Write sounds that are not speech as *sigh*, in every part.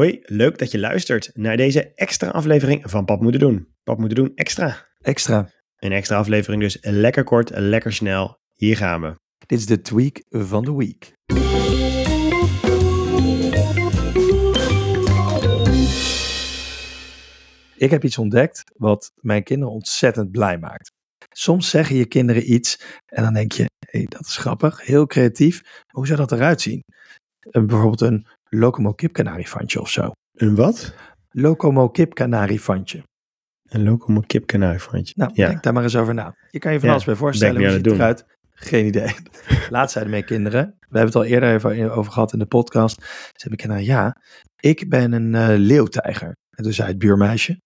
Hoi, leuk dat je luistert naar deze extra aflevering van Pap Moeten Doen. Pap Moeten Doen extra. Extra. Een extra aflevering dus lekker kort, lekker snel. Hier gaan we. Dit is de tweak van de week. Ik heb iets ontdekt wat mijn kinderen ontzettend blij maakt. Soms zeggen je kinderen iets en dan denk je, hé, hey, dat is grappig, heel creatief. Hoe zou dat eruit zien? Bijvoorbeeld een Locomo kipkanariefantje of zo. Een wat? Locomo kipkanariefantje. Een Locomo kipkanariefantje. Nou, ja. denk daar maar eens over na. Je kan je van alles bij voorstellen. Hoe ziet het eruit? Geen idee. *laughs* Laatst zeiden mijn kinderen, we hebben het al eerder even over gehad in de podcast. Zeiden mijn kinderen, ja, ik ben een eh, leeuwtijger. En toen zei het buurmeisje,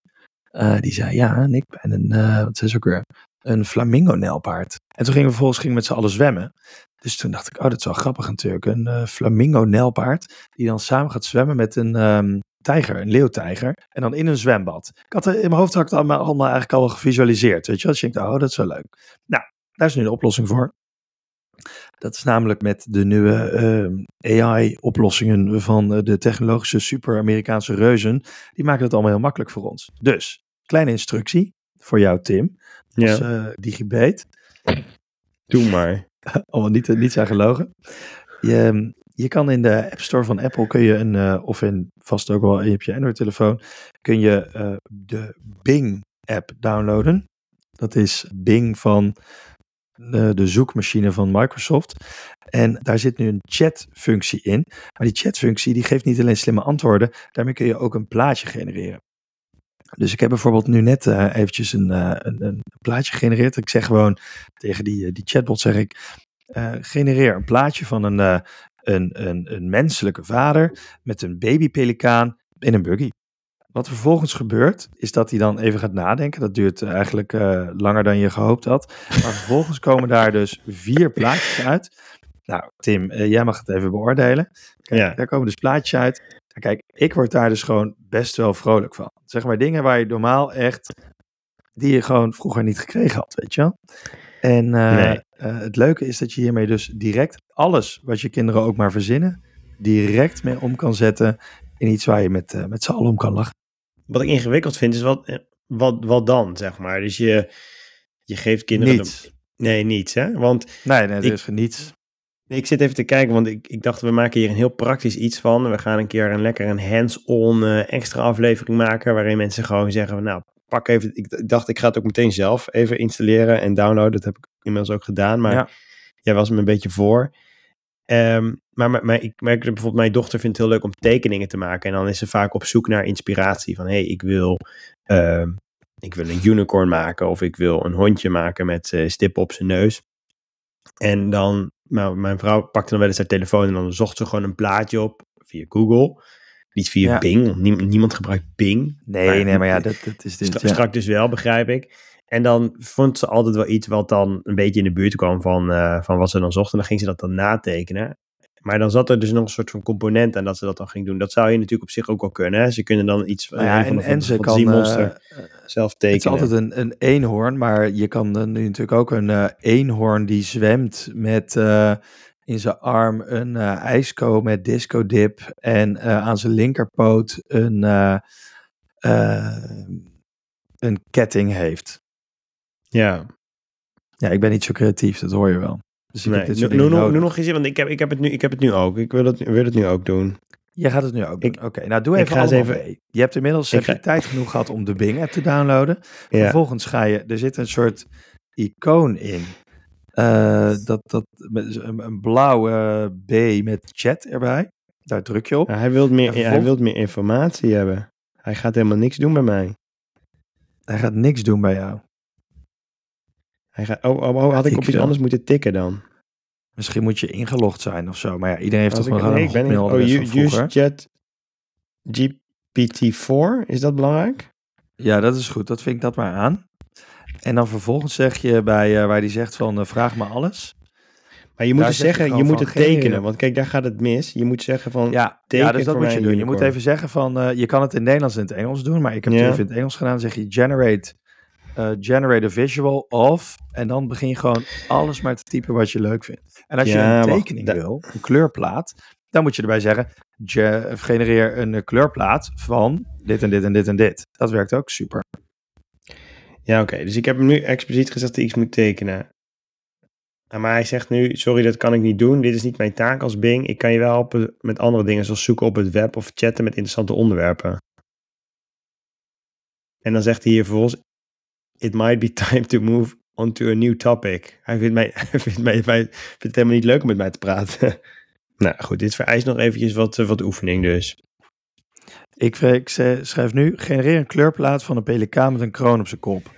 eh, die zei, ja, en ik ben een, eh, wat is ook weer, een flamingo-nelpaard. En toen gingen we vervolgens gingen met z'n allen zwemmen. Dus toen dacht ik, oh, dat is wel grappig natuurlijk. Een eh, flamingo-nelpaard die dan samen gaat zwemmen met een ehm, tijger, een leeuwtijger. En dan in een zwembad. Ik had in mijn hoofd had ik allemaal, allemaal eigenlijk al gevisualiseerd. Weet je? Dus ik dacht, oh, dat is wel leuk. Nou, daar is nu de oplossing voor. Dat is namelijk met de nieuwe ehm, AI-oplossingen van eh, de technologische super-Amerikaanse reuzen. Die maken het allemaal heel makkelijk voor ons. Dus, kleine instructie voor jou, Tim. Als Ja, eh digibet. doe maar. *laughs* Allemaal niet, niet zijn gelogen. Je, je kan in de App Store van Apple kun je een, eh, of in vast ook wel op je Android telefoon, kun je eh, de Bing app downloaden. Dat is Bing van de, de zoekmachine van Microsoft. En daar zit nu een chatfunctie in. Maar die chatfunctie die geeft niet alleen slimme antwoorden, daarmee kun je ook een plaatje genereren. Dus ik heb bijvoorbeeld nu net eh, eventjes een, eh, een, een plaatje gegenereerd. Ik zeg gewoon tegen die, eh, die chatbot zeg ik, genereer een plaatje van een, een, een, een menselijke vader met een babypelikaan in een buggy. Wat vervolgens gebeurt, is dat hij dan even gaat nadenken. Dat duurt eigenlijk langer dan je gehoopt had. Maar vervolgens komen daar dus vier plaatjes uit. Nou, Tim, jij mag het even beoordelen. Kijk, Ja. Daar komen dus plaatjes uit. Kijk, ik word daar dus gewoon best wel vrolijk van. Zeg maar dingen waar je normaal echt, die je gewoon vroeger niet gekregen had, weet je wel. En eh, Nee. eh, het leuke is dat je hiermee dus direct alles wat je kinderen ook maar verzinnen, direct mee om kan zetten in iets waar je met, eh, met z'n allen om kan lachen. Wat ik ingewikkeld vind is wat, wat, wat dan, zeg maar. Dus je, je geeft kinderen... Niets. Nee, niets, hè? Want Nee, nee, er Ik- is niets. Ik zit even te kijken, want ik, ik dacht, we maken hier een heel praktisch iets van. We gaan een keer een lekker een hands-on eh, extra aflevering maken, waarin mensen gewoon zeggen, nou, pak even, ik, dacht, ik ga het ook meteen zelf even installeren en downloaden. Dat heb ik inmiddels ook gedaan, maar Ja. jij was me een beetje voor. Ehm, maar, maar, maar ik merk dat bijvoorbeeld, mijn dochter vindt het heel leuk om tekeningen te maken. En dan is ze vaak op zoek naar inspiratie van, hé, hey, ik wil... ehm, ik wil een unicorn maken of ik wil een hondje maken met eh, stippen op zijn neus. En dan, nou, mijn vrouw pakte dan wel eens haar telefoon en dan zocht ze gewoon een plaatje op via Google. Niet via Ja. Bing, niemand gebruikt Bing. Nee, Maar- nee, maar ja, dat, dat is dit. Stra- ja. Strak dus wel, begrijp ik. En dan vond ze altijd wel iets wat dan een beetje in de buurt kwam van, eh, van wat ze dan zocht. En dan ging ze dat dan natekenen. Maar dan zat er dus nog een soort van component aan dat ze dat dan ging doen. Dat zou je natuurlijk op zich ook wel kunnen. Hè? Ze kunnen dan iets Nou ja, een van en, ze kan. fantasiemonster eh, eh, zelf Het is tekenen. altijd een, een eenhoorn, maar je kan dan nu natuurlijk ook een eh, eenhoorn die zwemt met eh, in zijn arm een eh ijsko met disco dip en eh, aan zijn linkerpoot een, eh, eh, een ketting heeft. Ja, Ja, ik ben niet zo creatief, dat hoor je wel. Dus nee. Nu, nog- eens, want ik heb, ik, heb het nu, ik heb het nu ook. Ik wil het, wil het nu ook doen. Jij gaat het nu ook doen. Oké, nou doe even ga eens allemaal even- mee. Je hebt inmiddels heb je tijd genoeg gehad om de Bing app te downloaden. *laughs* Ja. Vervolgens ga je, er zit een soort icoon in. Eh, dat, dat, een, blauwe B met chat erbij. Daar druk je op. Ja, hij, wil meer, hij wil meer informatie hebben. Hij gaat helemaal niks doen bij mij. Hij gaat niks doen bij jou. Hij gaat, oh, oh, oh, had ik ik op iets anders moeten tikken dan? Misschien moet je ingelogd zijn of zo. Maar ja, iedereen heeft Als toch nog nee, een ik ben. Oh, chat GPT-4, is dat belangrijk? Ja, dat is goed. Dat vind ik dat maar aan. En dan vervolgens zeg je bij eh, waar die zegt van eh, vraag me alles. Maar je moet dus je zeggen, je moet het tekenen. Want kijk, daar gaat het mis. Je moet zeggen van, Ja, teken ja dus dat voor moet je doen. Je moet even zeggen van, eh, je kan het in Nederlands en in het Engels doen, maar ik heb Ja. het even in het Engels gedaan. Dan zeg je generate, eh, generate a visual of, en dan begin je gewoon alles maar te typen wat je leuk vindt. En als Ja, je een tekening wil, een kleurplaat, dan moet je erbij zeggen, ge- genereer een eh, kleurplaat van dit en dit en dit en dit. Dat werkt ook super. Ja, oké. Dus ik heb hem nu expliciet gezegd dat ik iets moet tekenen. Nou, Maar hij zegt nu, sorry, dat kan ik niet doen. Dit is niet mijn taak als Bing. Ik kan je wel helpen met andere dingen, zoals zoeken op het web of chatten met interessante onderwerpen. En dan zegt hij hier vervolgens, it might be *laughs* time to move on to a new topic. Hij vindt, mij, *laughs* hij vindt, mij, hij vindt het helemaal niet leuk om met mij te praten. *laughs* nou goed, dit vereist nog eventjes wat, eh, wat oefening dus. Ik, ik schrijf nu, genereer een kleurplaat van een pelikaan met een kroon op zijn kop.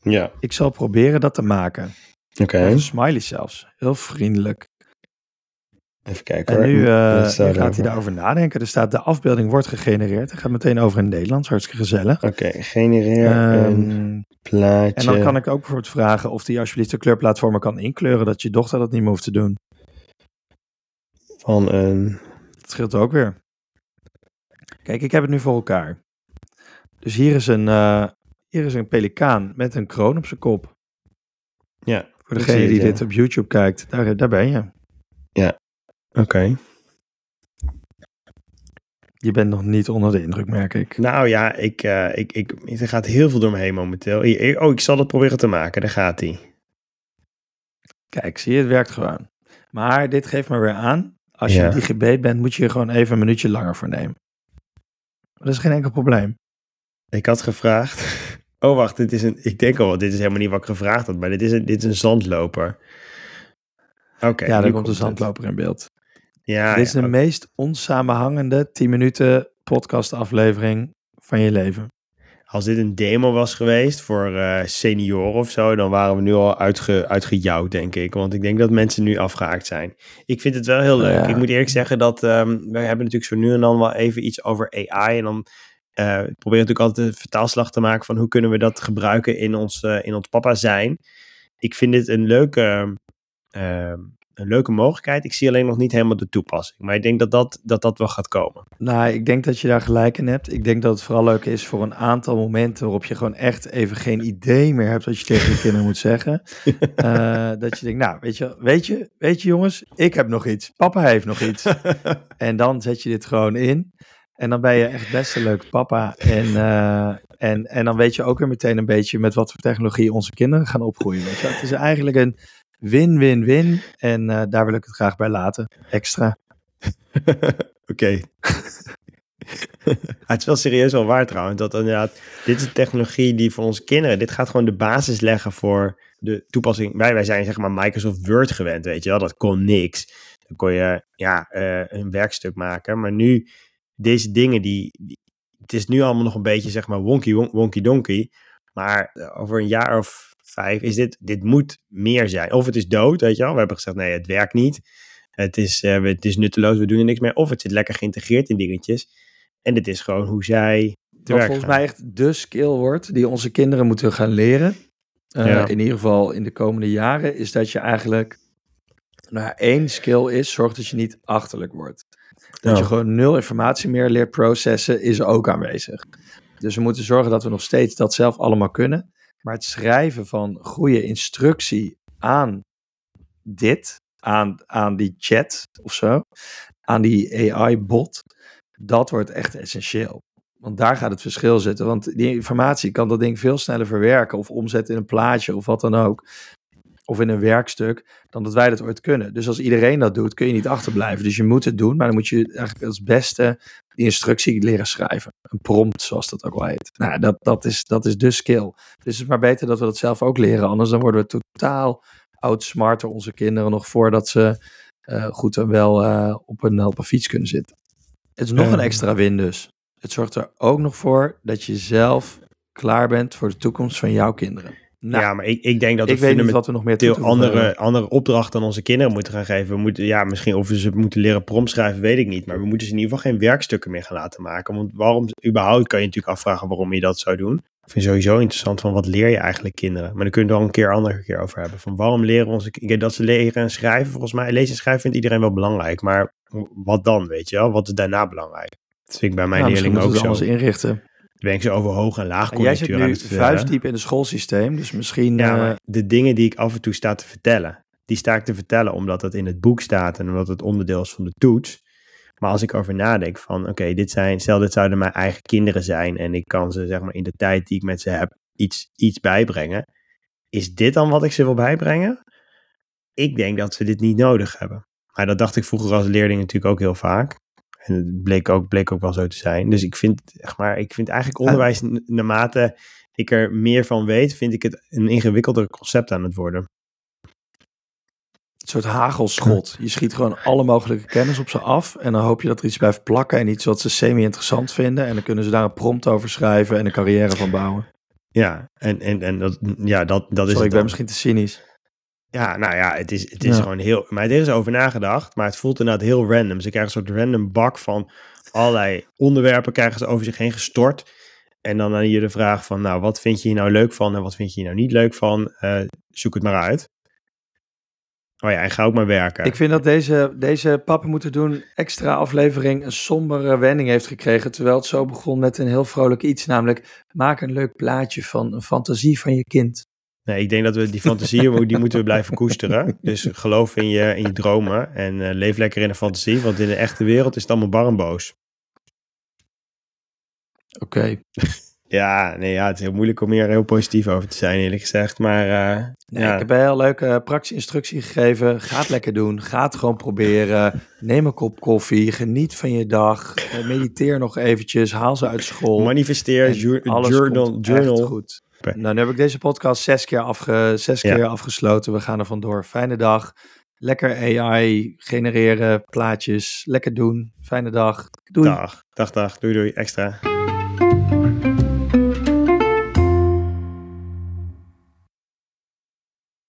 Ja, Ik zal proberen dat te maken. oké. Een smiley zelfs. Heel vriendelijk. Even kijken En hoor. nu, eh, nu staat gaat hij daarover nadenken. Er staat, de afbeelding wordt gegenereerd. Hij gaat meteen over in het Nederlands. Hartstikke gezellig. Oké, genereer een Ehm, plaatje. en dan kan ik ook bijvoorbeeld vragen of hij alsjeblieft de me kan inkleuren. Dat je dochter dat niet meer hoeft te doen. van een... Dat scheelt ook weer. Kijk, ik heb het nu voor elkaar. Dus hier is een, eh, hier is een pelikaan met een kroon op zijn kop. Ja, Voor degene die het, ja. dit op YouTube kijkt, daar, daar ben je. Oké. Je bent nog niet onder de indruk, merk ik. Nou ja, ik, eh, ik, ik, er gaat heel veel door me heen momenteel. Oh, ik zal het proberen te maken. Daar gaat hij. Kijk, zie je, het werkt gewoon. Maar dit geeft me weer aan. Als je Ja. een digibeet bent, moet je er gewoon even een minuutje langer voor nemen. Dat is geen enkel probleem. Ik had gevraagd... *laughs* Oh, wacht, dit is een... Ik denk al, dit is helemaal niet wat ik gevraagd had, maar dit is een, dit is een zandloper. Oké. ja, daar komt de het. zandloper in beeld. Ja, dit is ja, de meest onsamenhangende 10 minuten podcast aflevering van je leven. Als dit een demo was geweest voor eh, senioren of zo, dan waren we nu al uitge, uitgejouwd, denk ik. Want ik denk dat mensen nu afgehaakt zijn. Ik vind het wel heel leuk. Ja. Ik moet eerlijk zeggen dat ehm we hebben natuurlijk zo nu en dan wel even iets over AI. En dan eh probeer ik natuurlijk altijd een vertaalslag te maken van hoe kunnen we dat gebruiken in ons, eh, in ons papa zijn. Ik vind dit een leuke, ehm, een leuke mogelijkheid. Ik zie alleen nog niet helemaal de toepassing. Maar ik denk dat dat, dat, dat wel gaat komen. Nou, ik denk dat je daar gelijk in hebt. Ik denk dat het vooral leuk is voor een aantal momenten waarop je gewoon echt even geen idee meer hebt wat je tegen je kinderen moet zeggen. *laughs* Eh, dat je denkt, nou, weet je, weet je, weet je jongens, ik heb nog iets. Papa heeft nog iets. *laughs* En dan zet je dit gewoon in. En dan ben je echt best een leuke papa. En, eh, en, en dan weet je ook weer meteen een beetje met wat voor technologie onze kinderen gaan opgroeien. Weet je? wel. Het is eigenlijk een win-win-win. En eh, daar wil ik het graag bij laten. Extra. *laughs* Oké. *laughs* het is wel serieus wel waar trouwens. Dat inderdaad, dit is technologie die voor onze kinderen, dit gaat gewoon de basis leggen voor de toepassing. Wij, wij zijn zeg maar Microsoft Word gewend, weet je wel. Dat kon niks. Dan kon je ja, eh, een werkstuk maken. Maar nu, deze dingen, die, die- het is nu allemaal nog een beetje zeg maar wonky, won- wonky donkey. Maar eh, over een jaar of vijf is dit, dit moet meer zijn. Of het is dood, weet je wel. We hebben gezegd, nee, het werkt niet. Het is, eh, het is nutteloos, we doen er niks mee. Of het zit lekker geïntegreerd in dingetjes. En dit is gewoon hoe zij te Wat volgens gaan. mij echt de skill wordt die onze kinderen moeten gaan leren. eh, Ja. In ieder geval in de komende jaren. Is dat je eigenlijk. Nou, één skill is: zorg dat je niet achterlijk wordt. Dat je Ja. gewoon nul informatie meer leert processen, is ook aanwezig. Dus we moeten zorgen dat we nog steeds dat zelf allemaal kunnen. Maar het schrijven van goede instructie aan dit, aan, aan die chat of zo, aan die AI-bot, dat wordt echt essentieel. Want daar gaat het verschil zitten. Want die informatie kan dat ding veel sneller verwerken of omzetten in een plaatje of wat dan ook. Of in een werkstuk, dan dat wij dat ooit kunnen. Dus als iedereen dat doet, kun je niet achterblijven. Dus je moet het doen, maar dan moet je eigenlijk als beste die instructie leren schrijven. Een prompt, zoals dat ook wel heet. Nou, dat, dat, is, dat is de skill. Dus het is maar beter dat we dat zelf ook leren. Anders dan worden we totaal outsmarter onze kinderen nog voordat ze eh, goed en wel eh, op, een, op een fiets kunnen zitten. Het is nog een extra win dus. Het zorgt er ook nog voor dat je zelf klaar bent voor de toekomst van jouw kinderen. Nou, ja, maar ik, ik denk dat we ik weet niet fundamenteel wat we nog meer voegen andere, andere opdrachten aan onze kinderen moeten gaan geven. We moeten, ja, misschien of we ze moeten leren prompt schrijven, weet ik niet. Maar we moeten ze in ieder geval geen werkstukken meer gaan laten maken. Want waarom, überhaupt kan je natuurlijk afvragen waarom je dat zou doen. Ik vind sowieso interessant van wat leer je eigenlijk kinderen. Maar daar kunnen we het al een keer andere keer over hebben. Van waarom leren onze kinderen dat ze leren en schrijven. Volgens mij, lezen en schrijven vindt iedereen wel belangrijk. Maar wat dan, weet je wel? Wat is daarna belangrijk? Dat vind ik bij mijn Nou, misschien leerlingen ook zo. inrichten. Ben ik ze over hoog en laag En jij zit nu vuistdiep in het schoolsysteem, dus misschien... Ja, eh, de dingen die ik af en toe sta te vertellen, die sta ik te vertellen omdat het in het boek staat en omdat het onderdeel is van de toets. Maar als ik over nadenk van, oké, dit zijn, stel dit zouden mijn eigen kinderen zijn en ik kan ze zeg maar in de tijd die ik met ze heb iets, iets bijbrengen. Is dit dan wat ik ze wil bijbrengen? Ik denk dat ze dit niet nodig hebben. Maar dat dacht ik vroeger als leerling natuurlijk ook heel vaak. En het bleek ook, bleek ook wel zo te zijn. Dus ik vind, zeg maar, ik vind eigenlijk onderwijs, naarmate ik er meer van weet, vind ik het een ingewikkelder concept aan het worden. Een soort hagelschot. Je schiet gewoon alle mogelijke kennis op ze af. En dan hoop je dat er iets blijft plakken en iets wat ze semi-interessant vinden. En dan kunnen ze daar een prompt over schrijven en een carrière van bouwen. Ja, en, en, en dat, ja, dat, dat is Sorry, ik ben misschien te cynisch. Ja, nou ja, het is, het is Ja. gewoon heel... Maar er is over nagedacht, maar het voelt inderdaad heel random. Ze krijgen een soort random bak van allerlei onderwerpen krijgen ze over zich heen gestort. En dan aan je de vraag van, nou, wat vind je hier nou leuk van en wat vind je hier nou niet leuk van? Eh, zoek het maar uit. Oh ja, en ga ook maar werken. Ik vind dat deze, deze Pappen moeten doen extra aflevering een sombere wending heeft gekregen. Terwijl het zo begon met een heel vrolijk iets. Namelijk, maak een leuk plaatje van een fantasie van je kind. Nee, ik denk dat we die fantasieën, *laughs* die moeten we blijven koesteren. Dus geloof in je, in je dromen en eh, leef lekker in de fantasie. Want in de echte wereld is het allemaal bar en boos. Oké. *laughs* Ja, nee, ja, het is heel moeilijk om hier heel positief over te zijn, eerlijk gezegd. Maar eh, Nee, ja, Ik heb een heel leuke praktische instructie gegeven. Ga het lekker doen. Ga het gewoon proberen. Neem een kop koffie. Geniet van je dag. eh, Mediteer nog eventjes. Haal ze uit school. manifesteer, jour- alles journal, komt journal. goed. Nou, nu heb ik deze podcast zes keer, afge, zes Ja. keer afgesloten. We gaan er vandoor. Fijne dag. Lekker AI genereren, plaatjes. Lekker doen. Fijne dag. Doei. Dag, dag, dag. Doei, doei. Extra.